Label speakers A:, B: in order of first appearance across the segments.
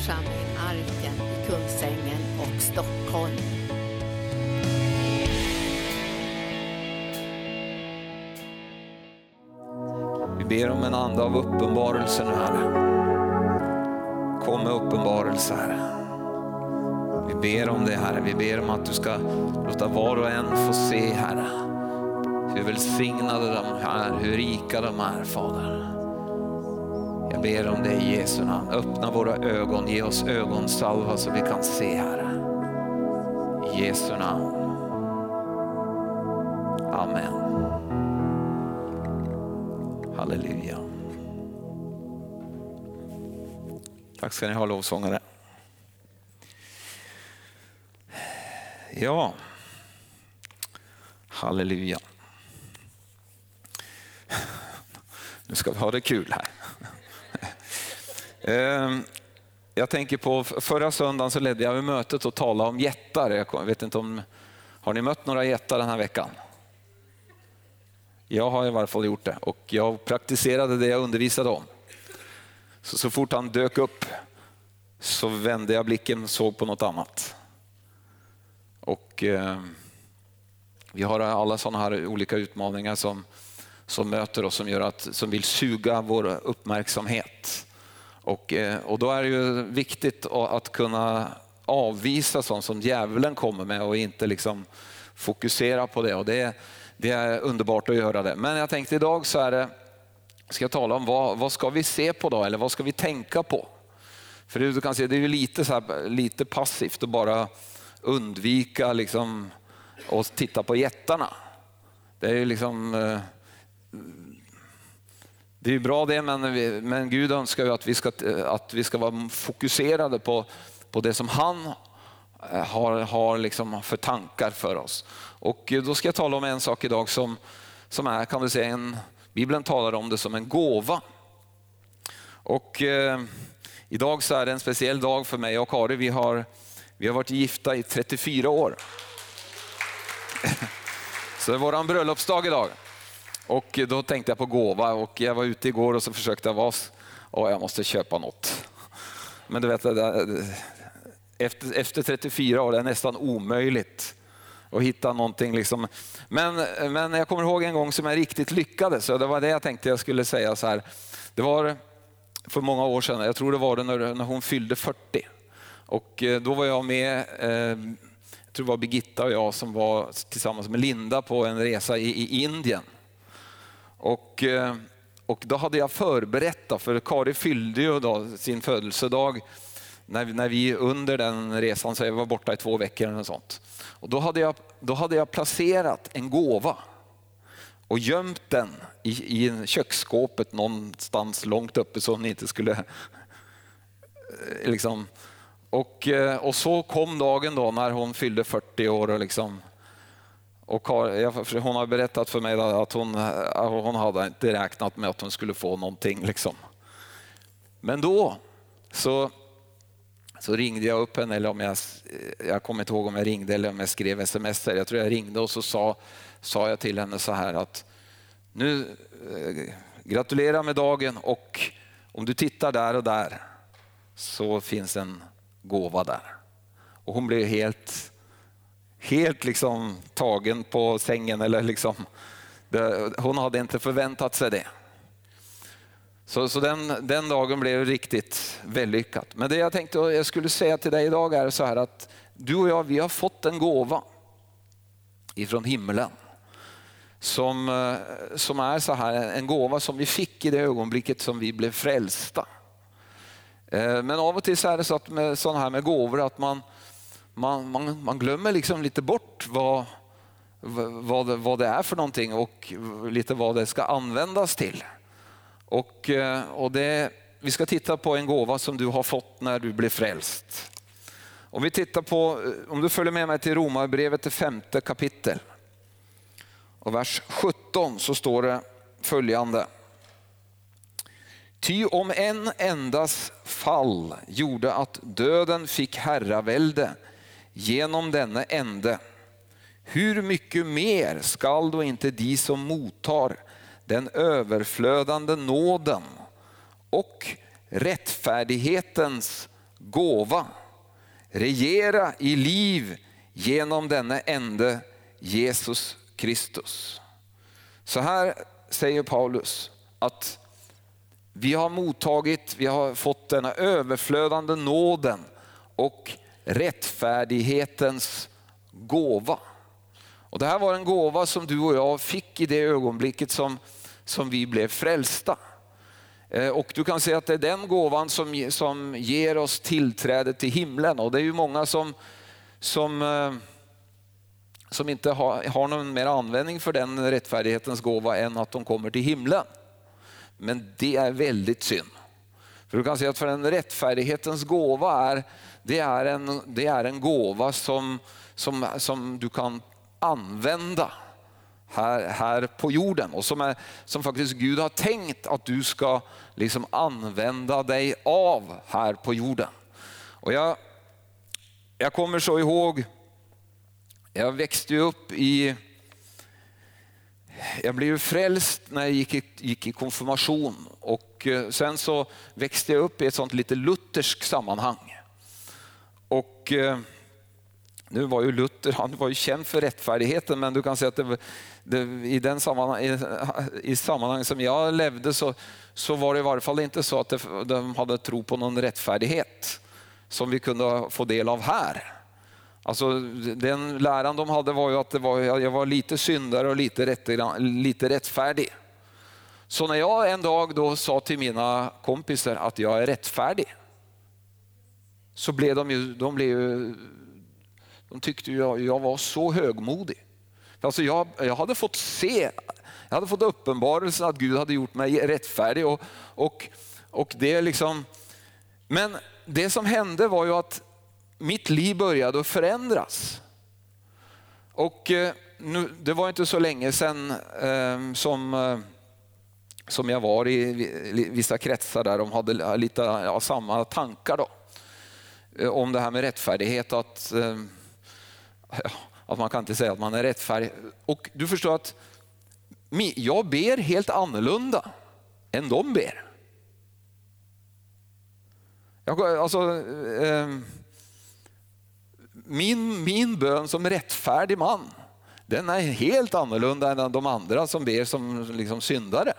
A: församling Arken i Kungsängen och Stockholm.
B: Vi ber om en ande av uppenbarelse nu Herre. Kom med uppenbarelse Herre. Vi ber om det Herre. Vi ber om att du ska låta var och en få se Herre. Hur välsignade de är, hur rika de är Fader. Ber om det i Jesu namn. Öppna våra ögon, ge oss ögonsalva så vi kan se Herre. I Jesu namn. Amen. Halleluja. Tack ska ni ha lovsångare. Ja, halleluja. Nu ska vi ha det kul här. Ehm, jag tänker på förra söndagen så ledde jag mötet och talade om jättar. Jag vet inte om, har ni mött några jättar den här veckan? Jag har i varje fall gjort det och jag praktiserade det jag undervisade om. Så, så fort han dök upp så vände jag blicken och såg på något annat. Och eh, Vi har alla sådana här olika utmaningar som, som möter oss, som, gör att, som vill suga vår uppmärksamhet. Och, eh, och då är det ju viktigt att kunna avvisa sånt som djävulen kommer med och inte liksom fokusera på det. Och det, det är underbart att göra det. Men jag tänkte idag så är det, ska jag tala om vad, vad ska vi se på då, eller vad ska vi tänka på? För du kan se, det är ju lite, så här, lite passivt att bara undvika liksom, att titta på jättarna. Det är ju liksom... Eh, det är ju bra det, men, vi, men Gud önskar ju att vi ska, att vi ska vara fokuserade på, på det som han eh, har, har liksom för tankar för oss. Och eh, då ska jag tala om en sak idag som, som är, kan du säga, en, Bibeln talar om det som en gåva. Och eh, idag så är det en speciell dag för mig och Kari. Vi har, vi har varit gifta i 34 år. Så det är vår bröllopsdag idag. Och då tänkte jag på gåva och jag var ute igår och så försökte jag vara, och jag måste köpa något. Men du vet, efter, efter 34 år är det nästan omöjligt att hitta någonting. Liksom. Men, men jag kommer ihåg en gång som jag riktigt lyckades, så det var det jag tänkte jag skulle säga så här. Det var för många år sedan, jag tror det var det när, när hon fyllde 40. Och eh, då var jag med, eh, jag tror det var Birgitta och jag som var tillsammans med Linda på en resa i, i Indien. Och, eh, och då hade jag förberett, för Kari fyllde ju då sin födelsedag när, när vi under den resan, så jag var borta i två veckor eller något sånt. Och då hade, jag, då hade jag placerat en gåva och gömt den i, i köksskåpet någonstans långt uppe så hon inte skulle... Eh, liksom, och, eh, och så kom dagen då när hon fyllde 40 år. Och liksom, och hon har berättat för mig att hon, hon hade inte räknat med att hon skulle få någonting. Liksom. Men då så, så ringde jag upp henne, eller om jag, jag kommer inte ihåg om jag ringde eller om jag skrev sms. Jag tror jag ringde och så sa, sa jag till henne så här att nu eh, gratulerar med dagen och om du tittar där och där så finns en gåva där. Och hon blev helt, helt liksom tagen på sängen. Eller liksom, det, hon hade inte förväntat sig det. Så, så den, den dagen blev riktigt vällyckad. Men det jag tänkte jag skulle säga till dig idag är så här att du och jag, vi har fått en gåva ifrån himlen. Som, eh, som är så här, en gåva som vi fick i det ögonblicket som vi blev frälsta. Eh, men av och till så är det så att med sådana här med gåvor att man, man, man, man glömmer liksom lite bort vad, vad, det, vad det är för någonting och lite vad det ska användas till. Och, eh, och det, vi ska titta på en gåva som du har fått när du blev frälst. Om vi tittar på, eh, om du följer med mig till Romarbrevet, det femte kapitel. Och vers 17 så står det följande. Ty om en endas fall gjorde att döden fick herravälde genom denne ände. hur mycket mer skall då inte de som mottar den överflödande nåden och rättfärdighetens gåva. Regera i liv genom denne ende Jesus Kristus. Så här säger Paulus att vi har mottagit, vi har fått denna överflödande nåden och rättfärdighetens gåva. Och Det här var en gåva som du och jag fick i det ögonblicket som, som vi blev frälsta. Eh, och du kan säga att det är den gåvan som, som ger oss tillträde till himlen. Och det är ju många som, som, eh, som inte har, har någon mer användning för den rättfärdighetens gåva än att de kommer till himlen. Men det är väldigt synd. För du kan säga att för en rättfärdighetens gåva är, det är en, det är en gåva som, som, som du kan använda här, här på jorden och som, är, som faktiskt Gud har tänkt att du ska liksom använda dig av här på jorden. Och jag, jag kommer så ihåg, jag växte upp i jag blev frälst när jag gick i, gick i konfirmation och eh, sen så växte jag upp i ett sånt lite lutherskt sammanhang. Och eh, nu var ju Luther han var ju känd för rättfärdigheten men du kan säga att det, det, i, den sammanhang, i, i sammanhang som jag levde så, så var det i varje fall inte så att det, de hade tro på någon rättfärdighet som vi kunde få del av här. Alltså, den läran de hade var ju att det var, jag var lite syndare och lite, rätt, lite rättfärdig. Så när jag en dag då sa till mina kompisar att jag är rättfärdig, så blev de ju, de blev ju, de tyckte jag, jag var så högmodig. Alltså jag, jag hade fått se, jag hade fått uppenbarelsen att Gud hade gjort mig rättfärdig. Och, och, och det liksom, men det som hände var ju att mitt liv började att förändras. Och eh, nu, det var inte så länge sedan eh, som, eh, som jag var i vissa kretsar där de hade lite ja, samma tankar då. Eh, om det här med rättfärdighet. Att, eh, att man kan inte säga att man är rättfärdig. Och du förstår att jag ber helt annorlunda än de ber. Jag, alltså, eh, min, min bön som rättfärdig man, den är helt annorlunda än de andra som ber som liksom syndare.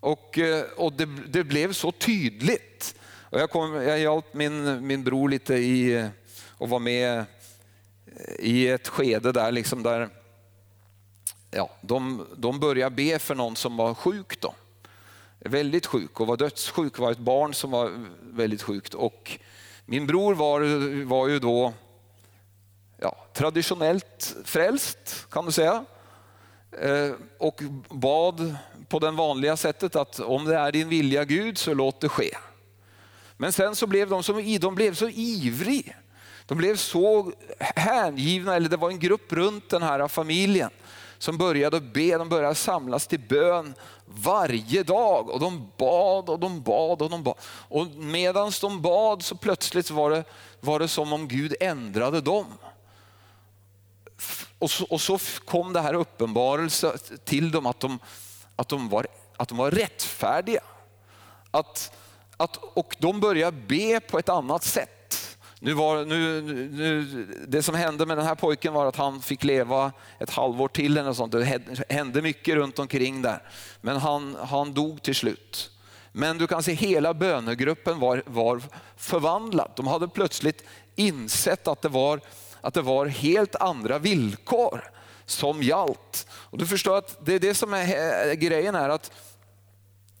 B: Och, eh, och det, det blev så tydligt. Och jag, kom, jag hjälpte min, min bror lite i och var med eh, i ett skede där, liksom där ja, de, de började be för någon som var sjuk. Då. Väldigt sjuk och var dödssjuk, var ett barn som var väldigt sjukt. Och min bror var, var ju då ja, traditionellt frälst kan du säga. Eh, och bad på det vanliga sättet att om det är din vilja Gud så låt det ske. Men sen så blev de, som, de blev så ivriga. De blev så hängivna, eller det var en grupp runt den här familjen som började be, de började samlas till bön varje dag och de bad och de bad och de bad. Och medan de bad så plötsligt var det, var det som om Gud ändrade dem. Och så, och så kom det här uppenbarelse till dem att de, att de, var, att de var rättfärdiga. Att, att, och de började be på ett annat sätt. Nu var, nu, nu, det som hände med den här pojken var att han fick leva ett halvår till. Eller sånt. Det hände mycket runt omkring där. Men han, han dog till slut. Men du kan se hela bönegruppen var, var förvandlad. De hade plötsligt insett att det, var, att det var helt andra villkor som gällt. Och du förstår att det är det som är grejen är att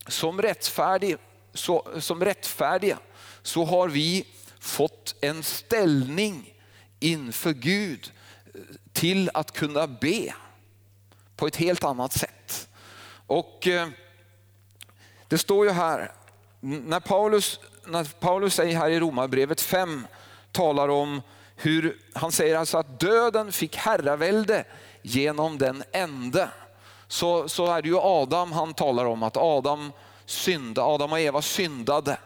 B: som, rättfärdig, så, som rättfärdiga så har vi fått en ställning inför Gud till att kunna be på ett helt annat sätt. Och eh, Det står ju här, när Paulus, när Paulus säger här i Romarbrevet 5, talar om hur, han säger alltså att döden fick herravälde genom den ende. Så, så är det ju Adam han talar om, att Adam, synda, Adam och Eva syndade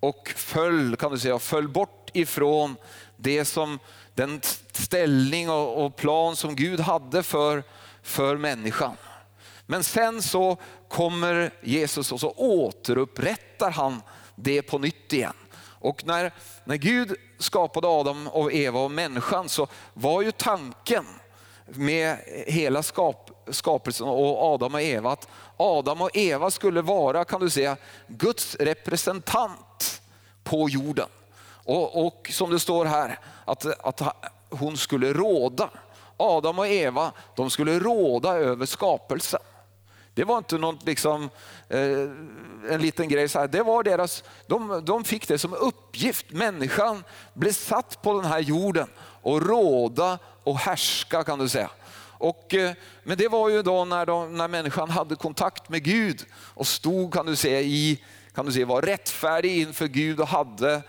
B: och föll, kan du säga, föll bort ifrån det som, den ställning och, plan som Gud hade för, för människan. Men sen så kommer Jesus och så återupprättar han det på nytt igen. Och när, när Gud skapade Adam och Eva och människan så var ju tanken med hela skap, skapelsen och Adam och Eva att Adam och Eva skulle vara, kan du säga, Guds representant på jorden. Och, och som det står här, att, att hon skulle råda. Adam och Eva, de skulle råda över skapelsen. Det var inte något liksom, eh, en liten grej. Så här. Det var deras, de, de fick det som uppgift. Människan blev satt på den här jorden och råda och härska kan du säga. Och, eh, men det var ju då när, de, när människan hade kontakt med Gud och stod kan du säga, i, kan du säga, var rättfärdig inför Gud och hade,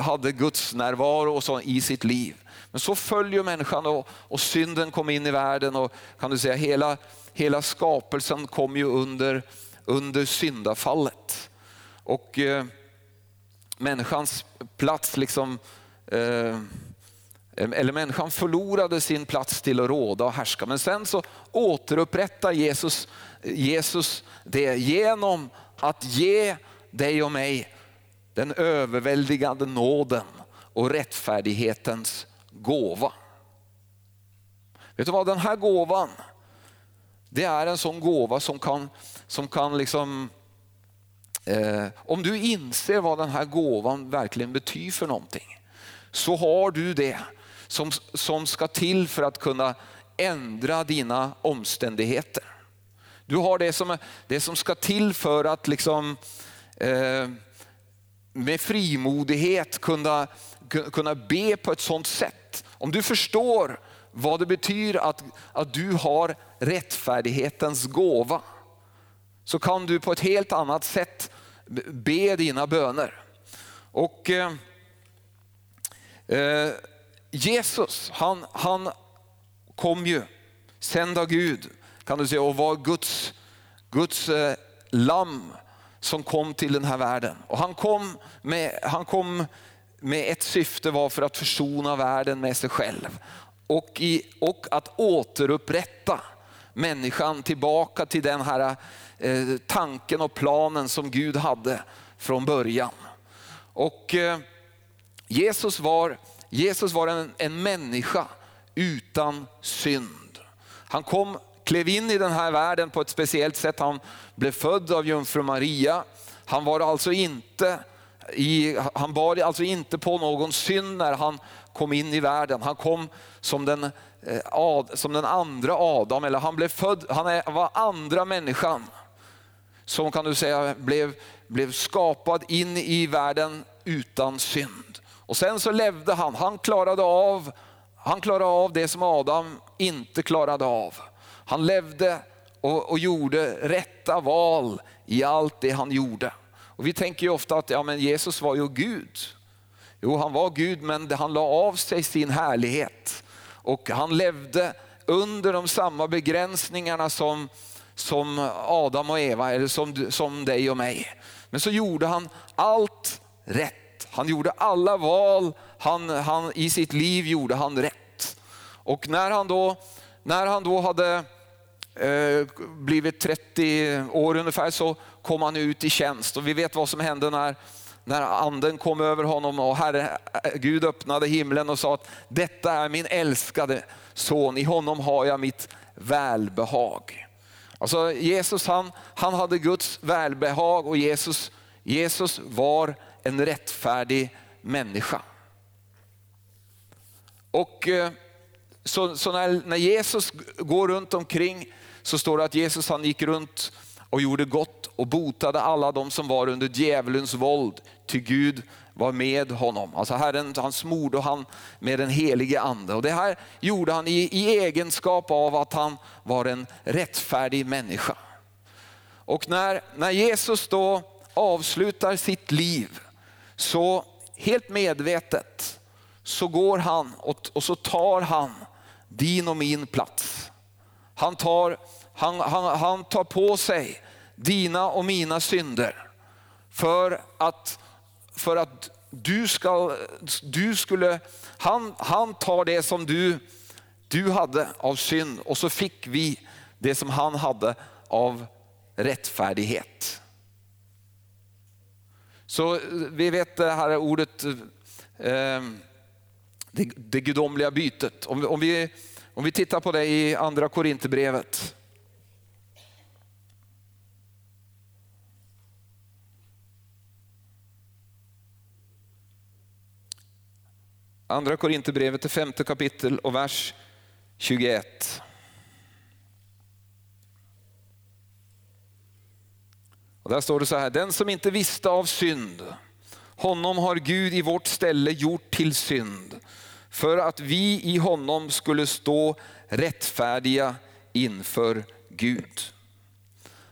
B: hade Guds närvaro och så i sitt liv. Men så följer människan och, och synden kom in i världen och kan du säga hela, hela skapelsen kom ju under, under syndafallet. Och eh, människans plats liksom eh, eller människan förlorade sin plats till att råda och härska. Men sen så återupprättar Jesus, Jesus det genom att ge dig och mig den överväldigande nåden och rättfärdighetens gåva. Vet du vad, den här gåvan, det är en sån gåva som kan, som kan liksom, eh, om du inser vad den här gåvan verkligen betyder för någonting, så har du det som, som ska till för att kunna ändra dina omständigheter. Du har det som, det som ska till för att liksom, eh, Eh, med frimodighet kunna, kunna be på ett sådant sätt. Om du förstår vad det betyder att, att du har rättfärdighetens gåva så kan du på ett helt annat sätt be dina böner. Och eh, eh Jesus, han, han kom ju sänd av Gud kan du säga, och var Guds, Guds eh, lamm som kom till den här världen. Och han kom med, han kom med ett syfte var för att försona världen med sig själv och, i, och att återupprätta människan tillbaka till den här eh, tanken och planen som Gud hade från början. Och eh, Jesus var Jesus var en, en människa utan synd. Han kom, klev in i den här världen på ett speciellt sätt. Han blev född av jungfru Maria. Han var alltså inte i, han bar alltså inte på någon synd när han kom in i världen. Han kom som den, eh, som den andra Adam, eller han blev född, han var andra människan som kan du säga blev, blev skapad in i världen utan synd. Och sen så levde han, han klarade av, han klarade av det som Adam inte klarade av. Han levde och, och gjorde rätta val i allt det han gjorde. Och vi tänker ju ofta att ja, men Jesus var ju Gud. Jo, han var Gud men han la av sig sin härlighet. Och han levde under de samma begränsningarna som, som Adam och Eva, eller som, som dig och mig. Men så gjorde han allt rätt. Han gjorde alla val, han, han, i sitt liv gjorde han rätt. Och när han då, när han då hade Eh, blivit 30 år ungefär så kom han ut i tjänst. Och vi vet vad som hände när, när anden kom över honom och Herre, Gud öppnade himlen och sa att detta är min älskade son, i honom har jag mitt välbehag. Alltså Jesus han, han hade Guds välbehag och Jesus, Jesus var en rättfärdig människa. Och eh, så, så när, när, Jesus går runt omkring så står det att Jesus han gick runt och gjorde gott och botade alla de som var under djävulens våld. Till Gud var med honom. Alltså Herren han smorde han med den helige ande. Och det här gjorde han i, i egenskap av att han var en rättfärdig människa. Och när, när Jesus då avslutar sitt liv så helt medvetet så går han och, och så tar han din och min plats. Han tar, han, han, han tar på sig dina och mina synder för att, för att du, ska, du skulle, han, han tar det som du, du hade av synd och så fick vi det som han hade av rättfärdighet. Så vi vet det här ordet, eh, det, det gudomliga bytet. Om, om, vi, om vi tittar på det i andra Korinthierbrevet. Andra Korinthierbrevet, det femte kapitel och vers 21. Och där står det så här, den som inte visste av synd, honom har Gud i vårt ställe gjort till synd, för att vi i honom skulle stå rättfärdiga inför Gud.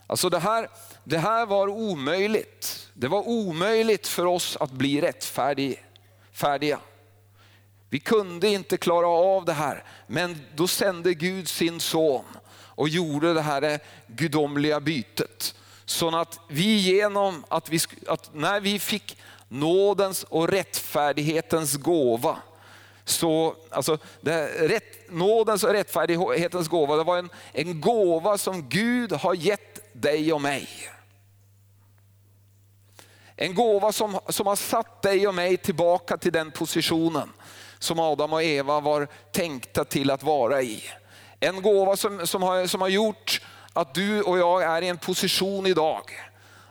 B: Alltså det här, det här var omöjligt. Det var omöjligt för oss att bli rättfärdiga. Vi kunde inte klara av det här, men då sände Gud sin son och gjorde det här gudomliga bytet. Så att vi genom att, vi, att när vi fick nådens och rättfärdighetens gåva, så, alltså, det, rätt, nådens och rättfärdighetens gåva, det var en, en gåva som Gud har gett dig och mig. En gåva som, som har satt dig och mig tillbaka till den positionen som Adam och Eva var tänkta till att vara i. En gåva som, som, har, som har gjort att du och jag är i en position idag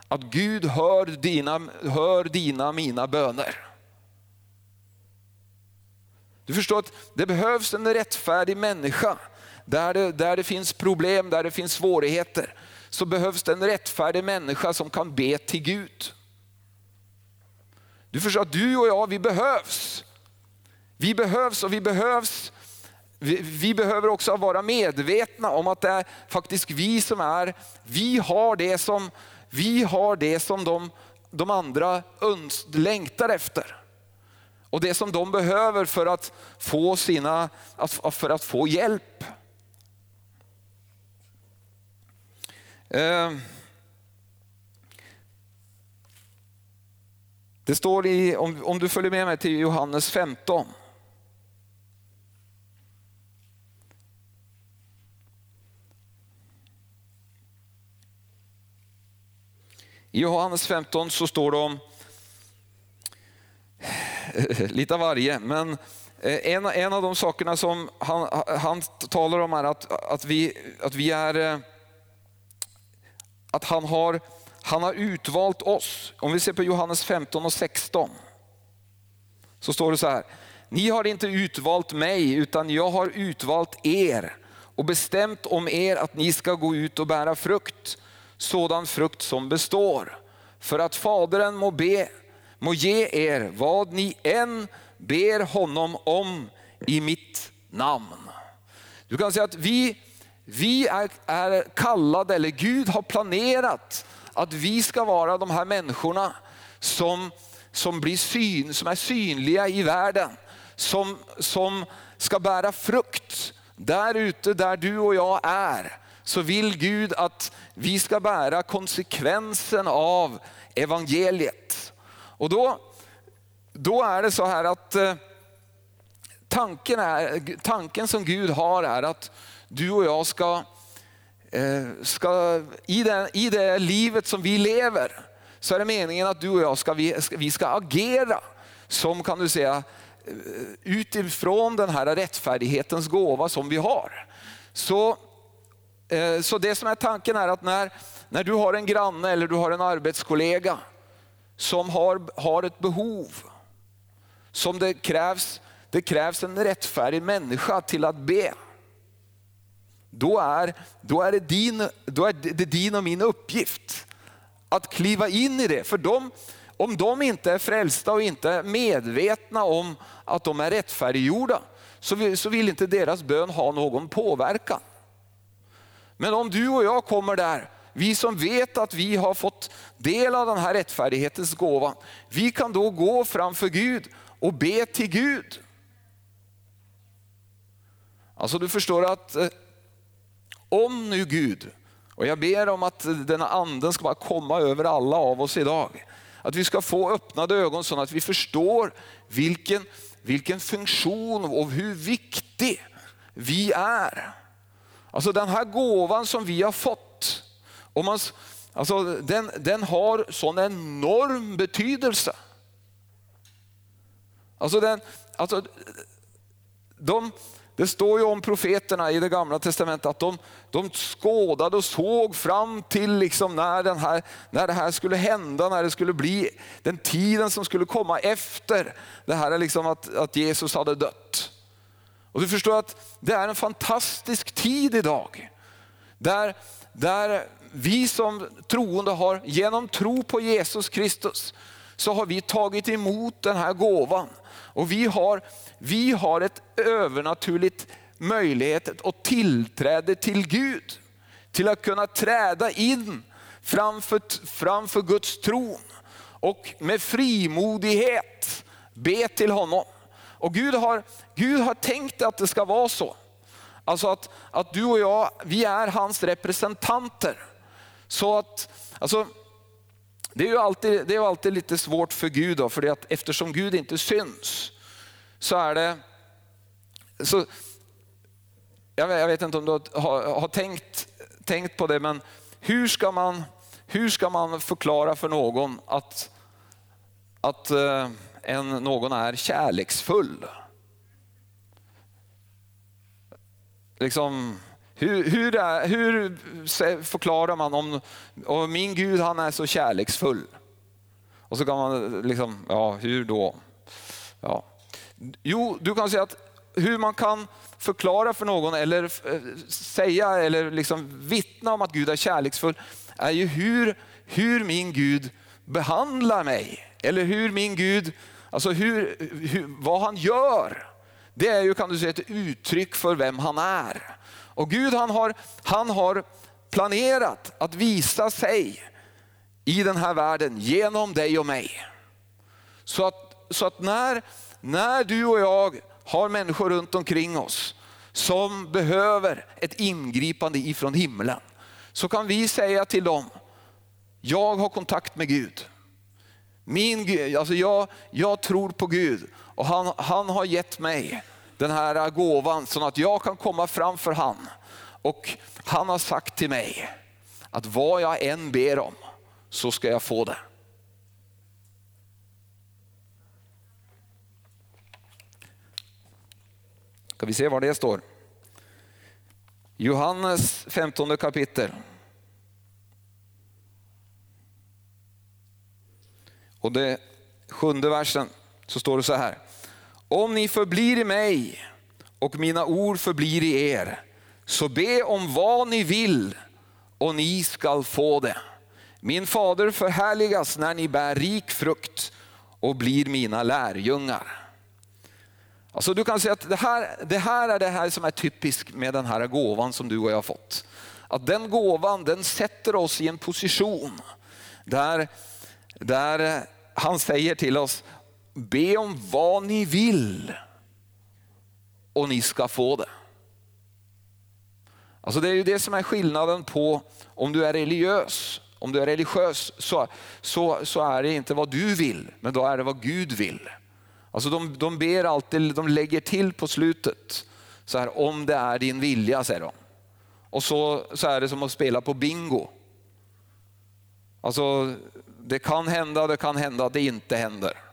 B: att Gud hör dina, hör dina mina böner. Du förstår att det behövs en rättfärdig människa. Där det, där det finns problem, där det finns svårigheter, så behövs det en rättfärdig människa som kan be till Gud. Du förstår att du och jag, vi behövs. Vi behövs och vi behövs vi, vi, behöver också vara medvetna om att det är faktiskt vi som är, vi har det som, vi har det som de, de andra längtar efter. Och det som de behöver för att få, sina, för att få hjälp. Eh, det står i, om, om du följer med mig till Johannes 15. I Johannes 15 så står det om lite av varje, men eh, en, en av de sakerna som han, han talar om är att, att, vi, att vi är eh, att han har, han har utvalt oss. Om vi ser på Johannes 15 och 16 så står det så här. Ni har inte utvalt mig utan jag har utvalt er och bestämt om er att ni ska gå ut och bära frukt sådan frukt som består. För att Fadern må, be, må ge er vad ni än ber honom om i mitt namn. Du kan säga att vi, vi är, är kallade, eller Gud har planerat att vi ska vara de här människorna som, som, blir syn, som är synliga i världen. Som, som ska bära frukt där ute där du och jag är så vill Gud att vi ska bära konsekvensen av evangeliet. Och då, då är det så här att eh, tanken, är, tanken som Gud har är att du och jag ska, eh, ska i, det, i det livet som vi lever, så är det meningen att du och jag ska, vi, vi ska agera som kan du säga eh, utifrån den här rättfärdighetens gåva som vi har. Så så det som är tanken är att när, när du har en granne eller du har en arbetskollega som har, har ett behov, som det krävs, det krävs en rättfärdig människa till att be. Då är, då är, det, din, då är det din och min uppgift att kliva in i det. För de, om de inte är frälsta och inte är medvetna om att de är rättfärdiggjorda, så vill, så vill inte deras bön ha någon påverkan. Men om du och jag kommer där, vi som vet att vi har fått del av den här rättfärdighetens gåva, vi kan då gå framför Gud och be till Gud. Alltså du förstår att eh, om nu Gud, och jag ber om att denna anden ska bara komma över alla av oss idag. Att vi ska få öppnade ögon så att vi förstår vilken, vilken funktion och hur viktig vi är. Alltså den här gåvan som vi har fått. Och man, alltså den, den har sån enorm betydelse. Alltså den, alltså de, det står ju om profeterna i det gamla testamentet att de, de skådade och såg fram till liksom när, den här, när det här skulle hända, när det skulle bli den tiden som skulle komma efter det här liksom att, att Jesus hade dött. Och du förstår att det är en fantastisk tid idag. Där, där vi som troende har, genom tro på Jesus Kristus, så har vi tagit emot den här gåvan. Och vi har, vi har ett övernaturligt möjlighet och tillträde till Gud. Till att kunna träda in framför, framför Guds tron och med frimodighet be till honom. Och Gud har, Gud har tänkt att det ska vara så. Alltså att, att du och jag, vi är hans representanter. Så att, alltså, det är ju alltid, det är alltid lite svårt för Gud, då, för att eftersom Gud inte syns så är det... Så, jag, vet, jag vet inte om du har, har tänkt, tänkt på det, men hur ska man, hur ska man förklara för någon att, att eh, en, någon är kärleksfull? Liksom, hur, hur, är, hur förklarar man om, om min Gud han är så kärleksfull? Och så kan man liksom, ja hur då? Ja. Jo, du kan säga att hur man kan förklara för någon eller eh, säga eller liksom vittna om att Gud är kärleksfull är ju hur, hur min Gud behandlar mig. Eller hur min Gud, alltså hur, hur, vad han gör. Det är ju kan du säga ett uttryck för vem han är. Och Gud han har, han har planerat att visa sig i den här världen genom dig och mig. Så att, så att när, när du och jag har människor runt omkring oss som behöver ett ingripande ifrån himlen, så kan vi säga till dem, jag har kontakt med Gud. Min, alltså jag, jag tror på Gud och han, han har gett mig den här gåvan så att jag kan komma framför han. Och han har sagt till mig att vad jag än ber om så ska jag få det. Ska vi se var det står? Johannes 15 kapitel. Och det sjunde versen så står det så här. Om ni förblir i mig och mina ord förblir i er, så be om vad ni vill och ni skall få det. Min fader förhärligas när ni bär rik frukt och blir mina lärjungar. Alltså du kan säga att det här, det här är det här som är typiskt med den här gåvan som du och jag har fått. Att den gåvan den sätter oss i en position där, där han säger till oss, be om vad ni vill och ni ska få det. Alltså det är ju det som är skillnaden på om du är religiös. Om du är religiös så, så, så är det inte vad du vill, men då är det vad Gud vill. Alltså de, de ber alltid, de lägger till på slutet, så här, om det är din vilja säger de. Och så, så är det som att spela på bingo. Alltså det kan hända, det kan hända det inte händer.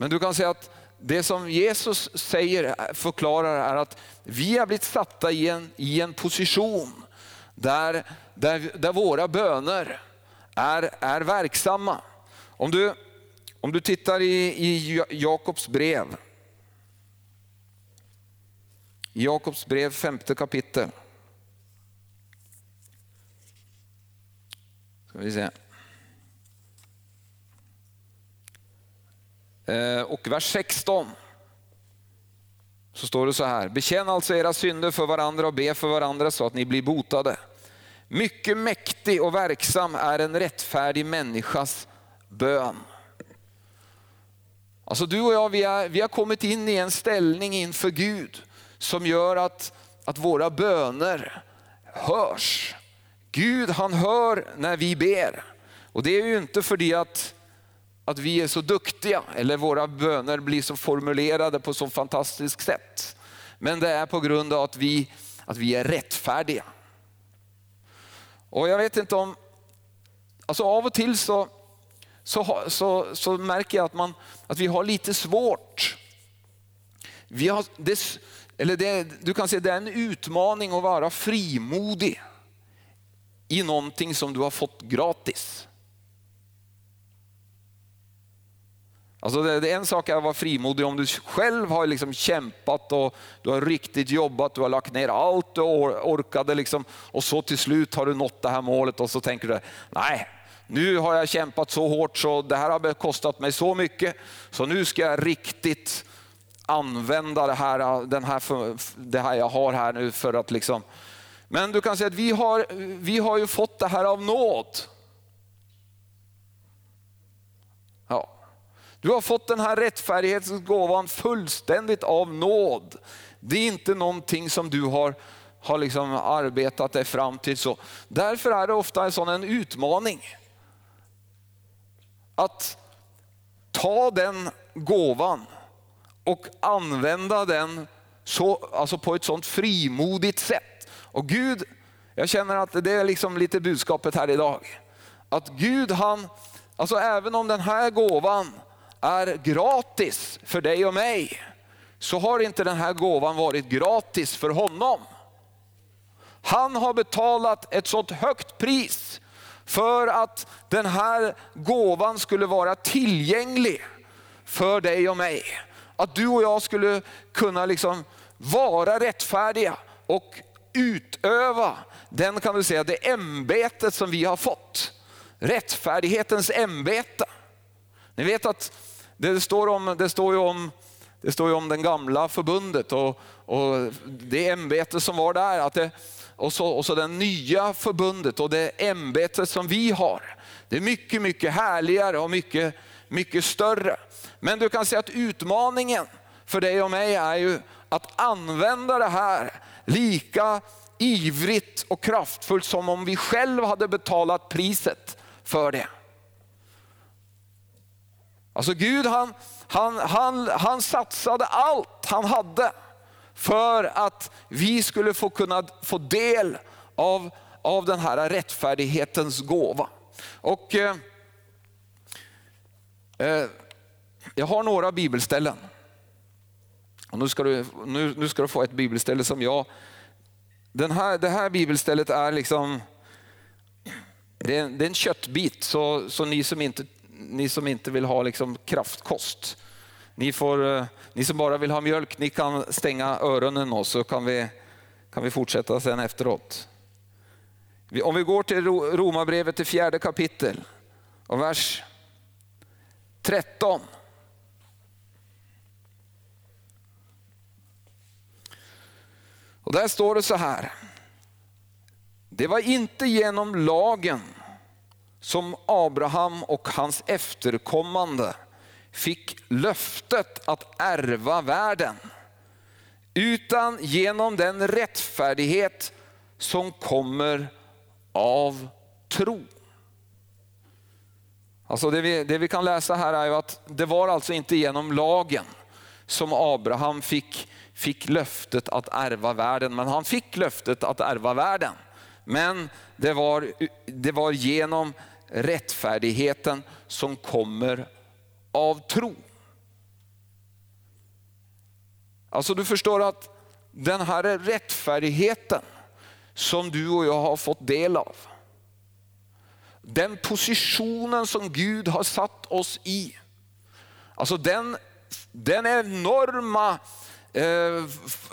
B: Men du kan säga att det som Jesus säger, eh, förklarar är att vi har blivit satta i en, i en position där, där, där våra böner är, är verksamma. Om du, om du tittar i, i Jakobs brev, Jakobs brev femte kapitel. Ska vi se. Eh, och vers 16 så står det så här. Bekänn alltså era synder för varandra och be för varandra så att ni blir botade. Mycket mäktig och verksam är en rättfärdig människas bön. Alltså du och jag, vi, är, vi har kommit in i en ställning inför Gud som gör att, att våra böner hörs. Gud han hör när vi ber. Och det är ju inte för det att att vi är så duktiga eller våra böner blir så formulerade på så fantastiskt sätt. Men det är på grund av att vi, att vi är rättfärdiga. Och jag vet inte om, alltså av och till så, så, så, så märker jag att, man, att vi har lite svårt. Vi har, det, eller det, du kan säga det är en utmaning att vara frimodig i någonting som du har fått gratis. Alltså det, det är en sak att vara frimodig om du själv har liksom kämpat och du har riktigt jobbat, du har lagt ner allt du orkade liksom, och så till slut har du nått det här målet och så tänker du, nej, nu har jag kämpat så hårt så det här har kostat mig så mycket så nu ska jag riktigt använda det här, den här, det här jag har här nu för att liksom... Men du kan säga att vi har, vi har ju fått det här av nåd. Ja. Du har fått den här rättfärdighetsgåvan fullständigt av nåd. Det är inte någonting som du har, har liksom arbetat dig fram till. Så. Därför är det ofta en sån en utmaning. Att ta den gåvan och använda den så, alltså på ett sånt frimodigt sätt. Och Gud, jag känner att det är liksom lite budskapet här idag. Att Gud han, alltså även om den här gåvan är gratis för dig och mig, så har inte den här gåvan varit gratis för honom. Han har betalat ett sådant högt pris för att den här gåvan skulle vara tillgänglig för dig och mig. Att du och jag skulle kunna liksom vara rättfärdiga och utöva den kan du säga, det ämbetet som vi har fått. Rättfärdighetens ämbete. Ni vet att det står, om, det står, ju, om, det står ju om den gamla förbundet och, och det ämbete som var där. Att det, och, så, och så det nya förbundet och det ämbetet som vi har. Det är mycket, mycket härligare och mycket, mycket större. Men du kan säga att utmaningen för dig och mig är ju att använda det här lika ivrigt och kraftfullt som om vi själva hade betalat priset för det. Alltså Gud han, han, han, han satsade allt han hade för att vi skulle få kunna få del av, av den här rättfärdighetens gåva. Och eh, eh, Jag har några bibelställen. Och nu, ska du, nu, nu ska du få ett bibelställe som jag... Den här, det här bibelstället är liksom... Det är, det är en köttbit, så, så ni, som inte, ni som inte vill ha liksom kraftkost, ni, får, eh, ni som bara vill ha mjölk, ni kan stänga öronen och så kan vi, kan vi fortsätta sen efteråt. Om vi går till Romarbrevet till fjärde kapitel och vers 13. Och där står det så här. Det var inte genom lagen som Abraham och hans efterkommande fick löftet att ärva världen, utan genom den rättfärdighet som kommer av tro. Alltså det, vi, det vi kan läsa här är att det var alltså inte genom lagen som Abraham fick fick löftet att ärva världen. Men han fick löftet att ärva världen. Men det var, det var genom rättfärdigheten som kommer av tro. Alltså du förstår att den här rättfärdigheten som du och jag har fått del av. Den positionen som Gud har satt oss i. Alltså den, den enorma Eh,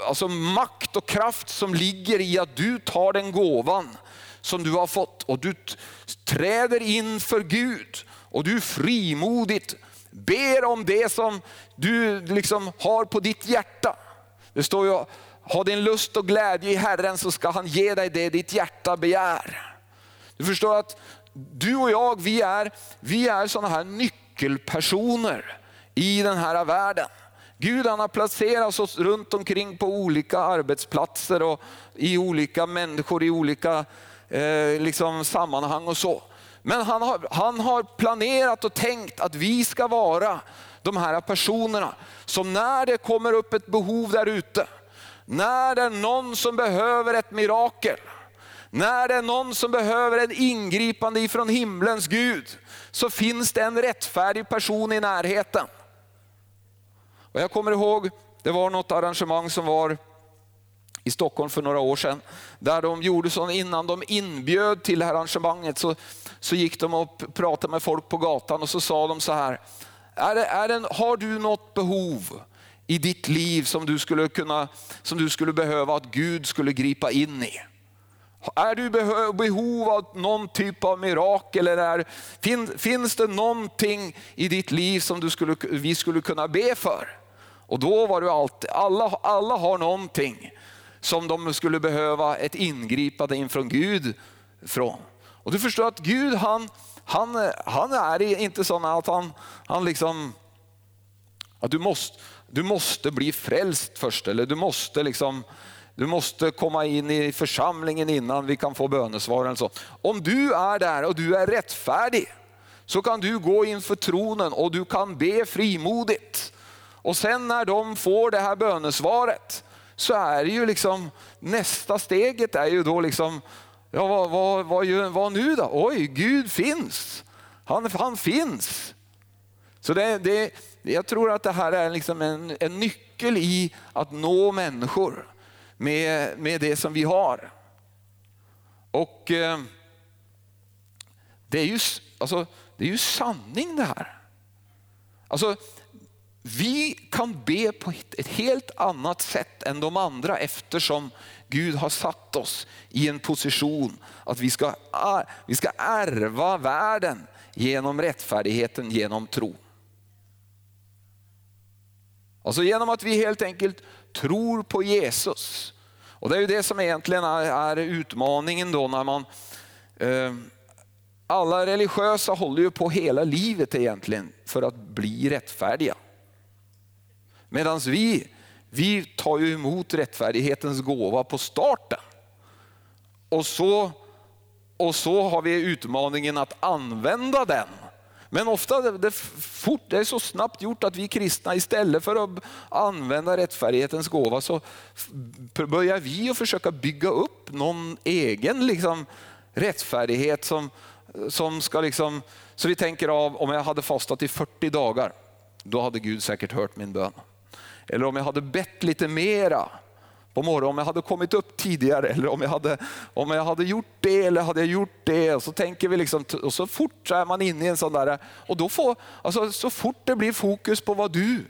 B: alltså makt och kraft som ligger i att du tar den gåvan som du har fått och du träder in för Gud och du frimodigt ber om det som du liksom har på ditt hjärta. Det står ju, ha din lust och glädje i Herren så ska han ge dig det ditt hjärta begär. Du förstår att du och jag, vi är, vi är sådana här nyckelpersoner i den här världen. Gud han har placerat oss runt omkring på olika arbetsplatser och i olika människor i olika eh, liksom sammanhang och så. Men han har, han har planerat och tänkt att vi ska vara de här personerna som när det kommer upp ett behov där ute, när det är någon som behöver ett mirakel, När det är någon som behöver ett ingripande ifrån himlens Gud, så finns det en rättfärdig person i närheten. Och jag kommer ihåg, det var något arrangemang som var i Stockholm för några år sedan, där de gjorde så innan de inbjöd till arrangemanget så, så gick de och pratade med folk på gatan och så sa de så här, är det, är det, har du något behov i ditt liv som du, skulle kunna, som du skulle behöva att Gud skulle gripa in i? Är du i behov av någon typ av mirakel? Eller är, fin, finns det någonting i ditt liv som du skulle, vi skulle kunna be för? Och då var det alltid, alla, alla har någonting som de skulle behöva ett ingripande infrån Gud från. Och du förstår att Gud han, han, han är inte sån att han, han liksom, att du måste, du måste bli frälst först eller du måste liksom du måste komma in i församlingen innan vi kan få bönesvar. Om du är där och du är rättfärdig så kan du gå inför tronen och du kan be frimodigt. Och sen när de får det här bönesvaret så är det ju liksom nästa steget är ju då liksom, ja vad, vad, vad, vad nu då? Oj, Gud finns. Han, han finns. Så det, det, jag tror att det här är liksom en, en nyckel i att nå människor med, med det som vi har. Och eh, det, är ju, alltså, det är ju sanning det här. Alltså, vi kan be på ett helt annat sätt än de andra eftersom Gud har satt oss i en position att vi ska, vi ska ärva världen genom rättfärdigheten, genom tro. Alltså genom att vi helt enkelt tror på Jesus. Och Det är ju det som egentligen är, är utmaningen då när man eh, alla religiösa håller ju på hela livet egentligen för att bli rättfärdiga. Medan vi, vi tar ju emot rättfärdighetens gåva på starten. Och så, och så har vi utmaningen att använda den. Men ofta det, det, fort, det är så snabbt gjort att vi kristna istället för att använda rättfärdighetens gåva så börjar vi att försöka bygga upp någon egen liksom, rättfärdighet som, som ska liksom, så vi tänker av om jag hade fastat i 40 dagar, då hade Gud säkert hört min bön. Eller om jag hade bett lite mera på morgonen, om jag hade kommit upp tidigare eller om jag hade, om jag hade gjort det eller hade jag gjort det. Och så tänker vi liksom, och så fort så är man inne i en sån där, och då får, alltså, så fort det blir fokus på vad du,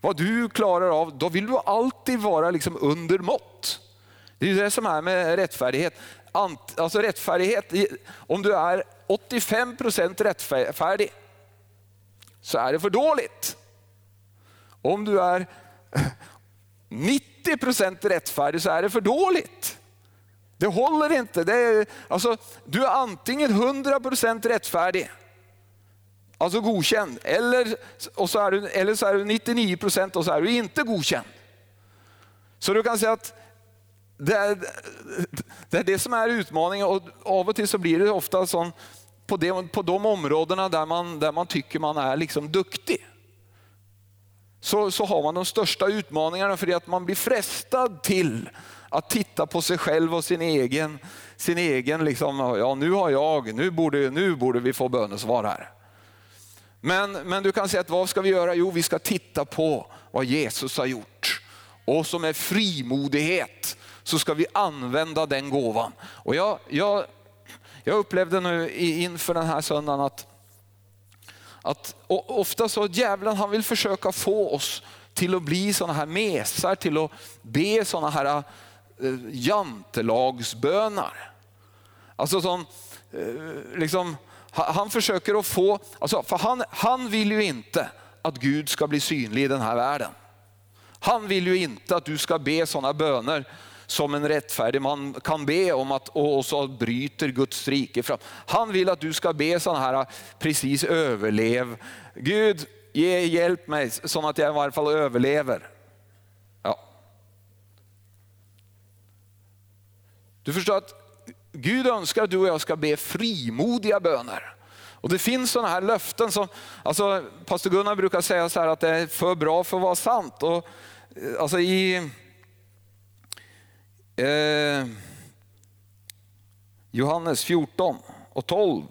B: vad du klarar av, då vill du alltid vara liksom under mått. Det är det som är med rättfärdighet. Ant, Alltså rättfärdighet, om du är 85 procent rättfärdig så är det för dåligt. Om du är 90 procent rättfärdig så är det för dåligt. Det håller inte. Det är, alltså, du är antingen 100 procent rättfärdig, alltså godkänd, eller, och så är du, eller så är du 99 procent och så är du inte godkänd. Så du kan säga att det är, det är det som är utmaningen och av och till så blir det ofta sån, på, det, på de områdena där man, där man tycker man är liksom duktig så, så har man de största utmaningarna för det att man blir frestad till att titta på sig själv och sin egen, sin egen liksom, ja nu har jag, nu borde, nu borde vi få bönesvar här. Men, men du kan säga att vad ska vi göra? Jo, vi ska titta på vad Jesus har gjort. Och som är frimodighet så ska vi använda den gåvan. Och jag, jag, jag upplevde nu inför den här söndagen att att ofta så djävulen han vill försöka få oss till att bli sådana här mesar, till att be sådana här eh, jantelagsbönar. Alltså som, eh, liksom, han försöker att få, alltså, för han, han vill ju inte att Gud ska bli synlig i den här världen. Han vill ju inte att du ska be sådana böner som en rättfärdig man kan be om att, och så bryter Guds rike fram. Han vill att du ska be sådana här, precis överlev. Gud, ge hjälp mig så att jag i varje fall överlever. Ja. Du förstår att Gud önskar att du och jag ska be frimodiga böner. Och Det finns sådana här löften som, alltså pastor Gunnar brukar säga så att det är för bra för att vara sant. Och, alltså i, Eh, Johannes 14 och 12.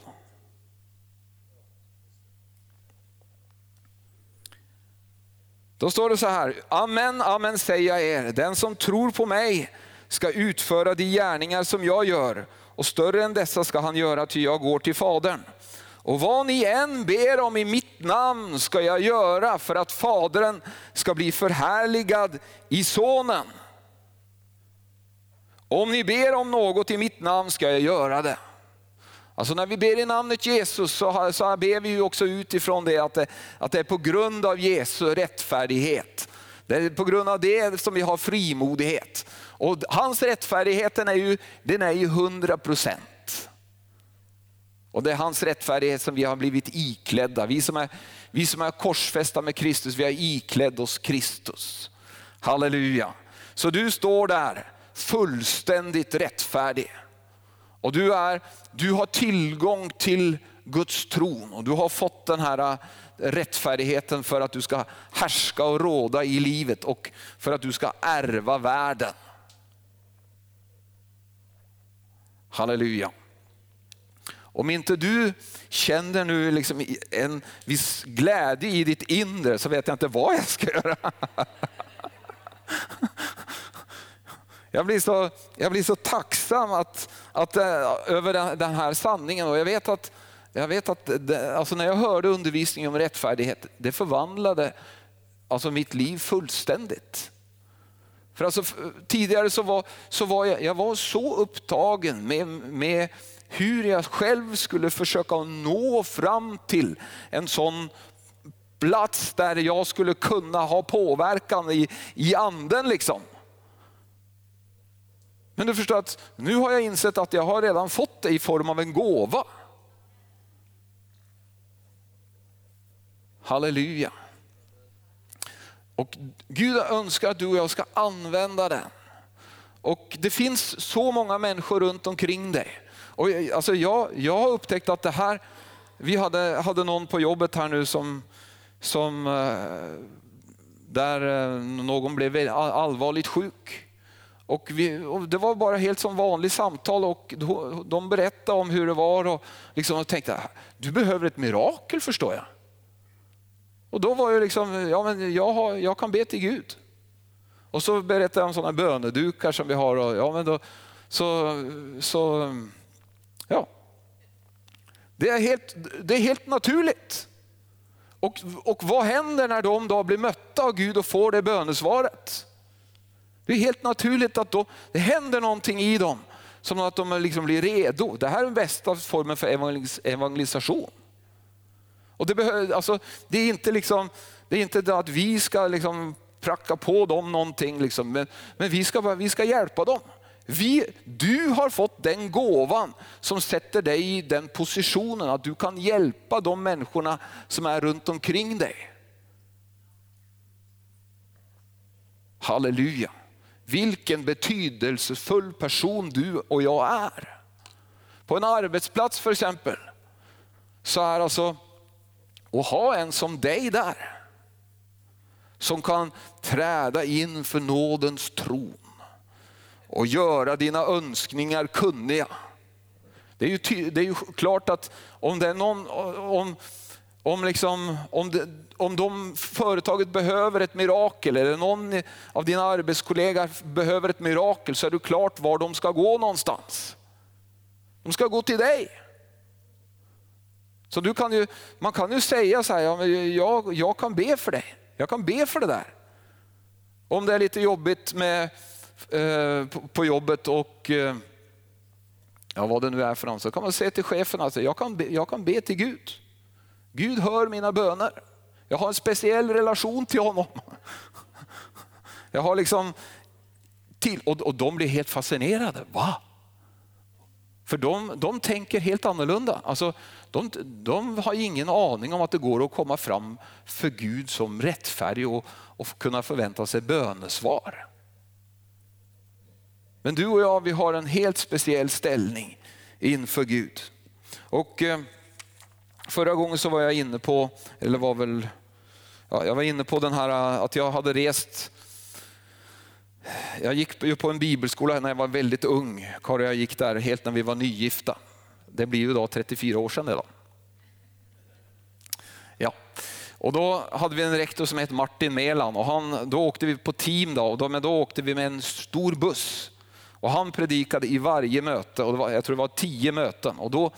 B: Då står det så här, amen, amen säger jag er, den som tror på mig ska utföra de gärningar som jag gör och större än dessa ska han göra ty jag går till Fadern. Och vad ni än ber om i mitt namn ska jag göra för att Fadern ska bli förhärligad i Sonen. Om ni ber om något i mitt namn ska jag göra det. Alltså när vi ber i namnet Jesus så, så ber vi ju också utifrån det att, det att det är på grund av Jesu rättfärdighet. Det är på grund av det som vi har frimodighet. Och hans rättfärdighet den är ju, den är ju 100 procent. Och det är hans rättfärdighet som vi har blivit iklädda. Vi som är, vi som är korsfästa med Kristus, vi har iklädd oss Kristus. Halleluja. Så du står där fullständigt rättfärdig. Och du, är, du har tillgång till Guds tron och du har fått den här äh, rättfärdigheten för att du ska härska och råda i livet och för att du ska ärva världen. Halleluja. Om inte du känner nu liksom en viss glädje i ditt inre så vet jag inte vad jag ska göra. Jag blir så, jag blir så tacksam att, att, eh, över den, här sanningen och jag vet att, jag vet att det, alltså när jag hörde undervisningen om rättfärdighet, det förvandlade alltså mitt liv fullständigt. För alltså, tidigare så var, så var jag, jag var så upptagen med, med hur jag själv skulle försöka nå fram till en sån plats där jag skulle kunna ha påverkan i, i anden. Liksom. Men du förstår att nu har jag insett att jag har redan fått det i form av en gåva. Halleluja. Och Gud önskar att du och jag ska använda den. Och det finns så många människor runt omkring dig. Och alltså jag, jag har upptäckt att det här, vi hade, hade någon på jobbet här nu som, som eh, där eh, någon blev allvarligt sjuk. Och, vi, och, Det var bara helt som vanligt samtal och de berättade om hur det var och, liksom, och tänkte, du behöver ett mirakel förstår jag. Och då var jag liksom, ja men jag, har, jag kan be till Gud. Och så berättade jag om sådana bönedukar som vi har. Och, ja, men då, så, så, ja. Det är helt, det är helt naturligt. Och, och vad händer när de då blir mötta av Gud och får det bönesvaret? Det är helt naturligt att då, det händer någonting i dem, som att de liksom blir redo. Det här är den bästa formen för evangelisation. Och det, behöver, alltså, det, är inte liksom, det är inte att vi ska liksom pracka på dem någonting, liksom, men, men vi, ska, vi ska hjälpa dem. Vi, du har fått den gåvan som sätter dig i den positionen att du kan hjälpa de människorna som är runt omkring dig. Halleluja. Vilken betydelsefull person du och jag är. På en arbetsplats för exempel, så är alltså att ha en som dig där, som kan träda in för nådens tron och göra dina önskningar kunniga. Det är ju, det är ju klart att om det är någon, om, om, liksom, om, det, om de företaget behöver ett mirakel eller någon av dina arbetskollegor behöver ett mirakel så är det klart var de ska gå någonstans. De ska gå till dig. Så du kan ju, man kan ju säga så här, ja, jag, jag kan be för dig. Jag kan be för det där. Om det är lite jobbigt med, eh, på, på, jobbet och eh, ja, vad det nu är för någon, så kan man säga till chefen att jag kan, be, jag kan be till Gud. Gud hör mina böner. Jag har en speciell relation till honom. Jag har liksom till, och, och de blir helt fascinerade. Va? För de, de tänker helt annorlunda. Alltså, de, de har ingen aning om att det går att komma fram för Gud som rättfärdig och, och kunna förvänta sig bönesvar. Men du och jag, vi har en helt speciell ställning inför Gud. Och eh, Förra gången så var jag inne på, eller var väl, ja, jag var inne på den här äh, att jag hade rest jag gick ju på en bibelskola när jag var väldigt ung. Kari och jag gick där helt när vi var nygifta. Det blir ju då 34 år sedan idag. Ja. Och då hade vi en rektor som hette Martin Melan och han, då åkte vi på team då, och då, men då åkte vi med en stor buss. Och han predikade i varje möte och det var, jag tror det var tio möten. Och då,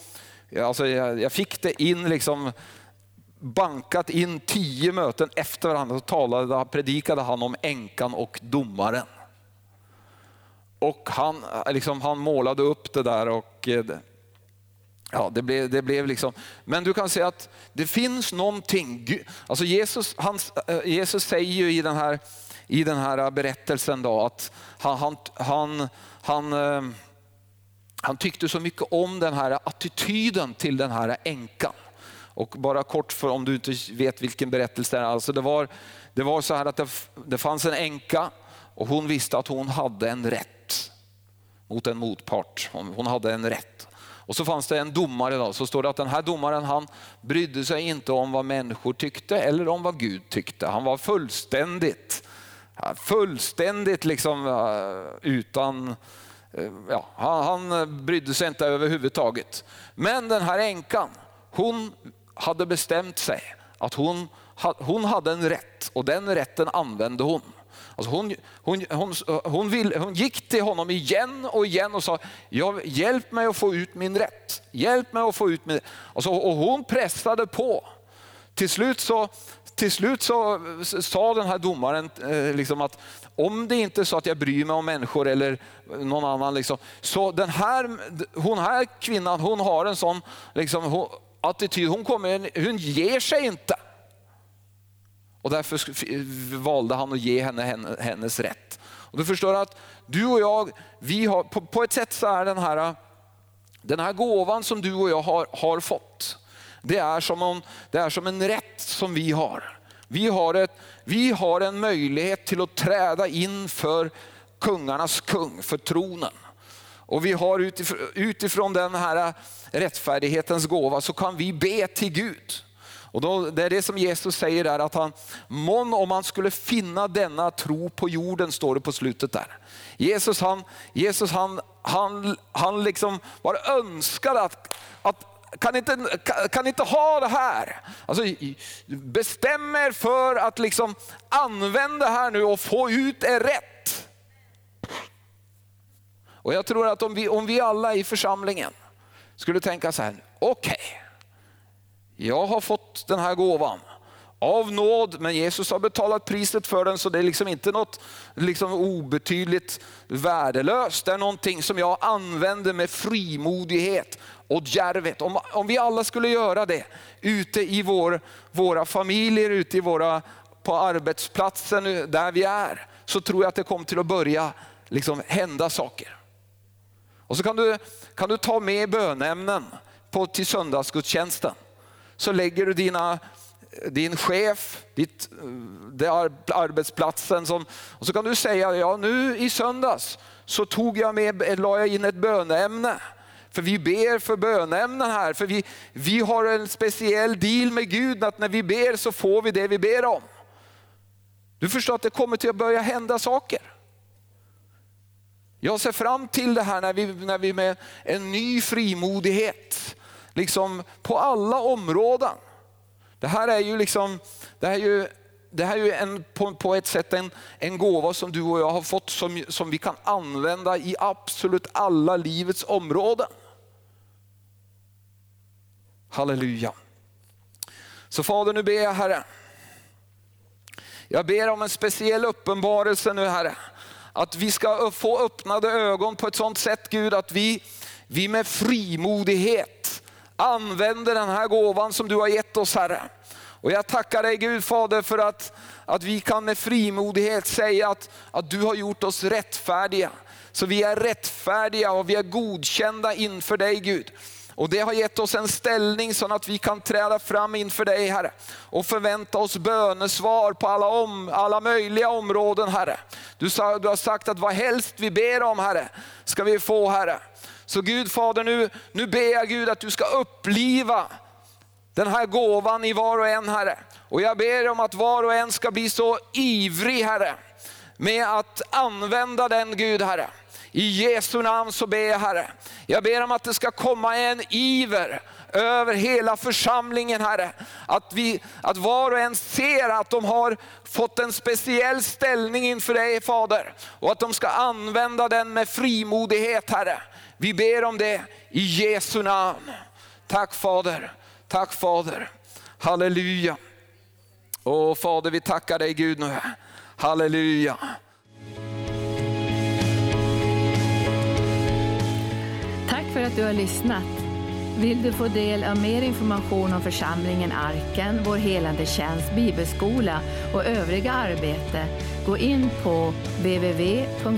B: alltså jag, jag fick det in liksom bankat in tio möten efter varandra så talade, predikade han om änkan och domaren. Och han, liksom, han målade upp det där och eh, ja, det, blev, det blev liksom, men du kan säga att det finns någonting, alltså Jesus, han, eh, Jesus säger ju i den här, i den här berättelsen då att han, han, han, han, eh, han tyckte så mycket om den här attityden till den här änkan. Och bara kort för om du inte vet vilken berättelse det är. Alltså det, var, det var så här att det, det fanns en änka och hon visste att hon hade en rätt mot en motpart. Hon hade en rätt. Och så fanns det en domare, då, så står det att den här domaren han brydde sig inte om vad människor tyckte eller om vad Gud tyckte. Han var fullständigt, fullständigt liksom eh, utan, Eh, ja, han, han brydde sig inte överhuvudtaget. Men den här änkan, hon hade bestämt sig att hon, hon hade en rätt och den rätten använde hon. Alltså hon, hon, hon, hon, vill, hon gick till honom igen och igen och sa, hjälp mig att få ut min rätt. Hjälp mig att få ut min alltså, Och hon pressade på. Till slut så, till slut så sa den här domaren eh, liksom att om det inte är så att jag bryr mig om människor eller någon annan, liksom, så den här, hon här kvinnan hon har en sån liksom, hon, attityd, hon, kommer, hon ger sig inte. Och därför valde han att ge henne hennes rätt. Och du förstår att du och jag, vi har, på, på ett sätt så är den här, den här gåvan som du och jag har, har fått, det är, som en, det är som en rätt som vi har. Vi har, ett, vi har en möjlighet till att träda in för kungarnas kung, för tronen. Och vi har utifrån, utifrån den här rättfärdighetens gåva så kan vi be till Gud. Och då, det är det som Jesus säger där, att han, mån om man skulle finna denna tro på jorden, står det på slutet där. Jesus han, Jesus han, han, han liksom bara önskade att, att kan inte, kan inte ha det här. Alltså, bestäm er för att liksom använda det här nu och få ut er rätt. Och jag tror att om vi, om vi alla i församlingen skulle tänka så här, okej, okay, jag har fått den här gåvan av nåd, men Jesus har betalat priset för den så det är liksom inte något liksom obetydligt värdelöst. Det är någonting som jag använder med frimodighet och djärvet. Om, om vi alla skulle göra det ute i vår, våra familjer, ute i våra, på arbetsplatsen eh, där vi är, så tror jag att det kommer till att börja liksom hända saker. Och så kan du, kan du ta med bönämnen på, till söndagsgudstjänsten. Så lägger du dina, din chef, ditt, det arbetsplatsen, som, och så kan du säga, ja nu i söndags så tog jag med, la jag in ett böneämne, för vi ber för bönämnen här, för vi, vi har en speciell deal med Gud att när vi ber så får vi det vi ber om. Du förstår att det kommer till att börja hända saker. Jag ser fram till det här när vi, när vi med en ny frimodighet, liksom på alla områden. Det här är ju liksom, det här är ju, det här är ju en, på, på, ett sätt en, en gåva som du och jag har fått som, som vi kan använda i absolut alla livets områden. Halleluja. Så Fader, nu ber jag Herre. Jag ber om en speciell uppenbarelse nu Herre. Att vi ska få öppnade ögon på ett sådant sätt Gud att vi, vi med frimodighet använder den här gåvan som du har gett oss Herre. Och jag tackar dig Gud Fader för att, att vi kan med frimodighet säga att, att du har gjort oss rättfärdiga. Så vi är rättfärdiga och vi är godkända inför dig Gud. Och det har gett oss en ställning så att vi kan träda fram inför dig Herre och förvänta oss bönesvar på alla, om, alla möjliga områden Herre. Du, sa, du har sagt att vad helst vi ber om Herre ska vi få Herre. Så Gud Fader nu, nu ber jag Gud att du ska uppliva den här gåvan i var och en Herre. Och jag ber om att var och en ska bli så ivrig Herre med att använda den Gud, Herre. I Jesu namn så ber jag Herre. Jag ber om att det ska komma en iver över hela församlingen Herre. Att, vi, att var och en ser att de har fått en speciell ställning inför dig Fader. Och att de ska använda den med frimodighet Herre. Vi ber om det i Jesu namn. Tack Fader, tack Fader. Halleluja. Åh Fader vi tackar dig Gud nu. Halleluja.
C: Tack för att du har lyssnat. Vill du få del av mer information om församlingen Arken, vår helande tjänst, bibelskola och övriga arbete, gå in på www.arken.org.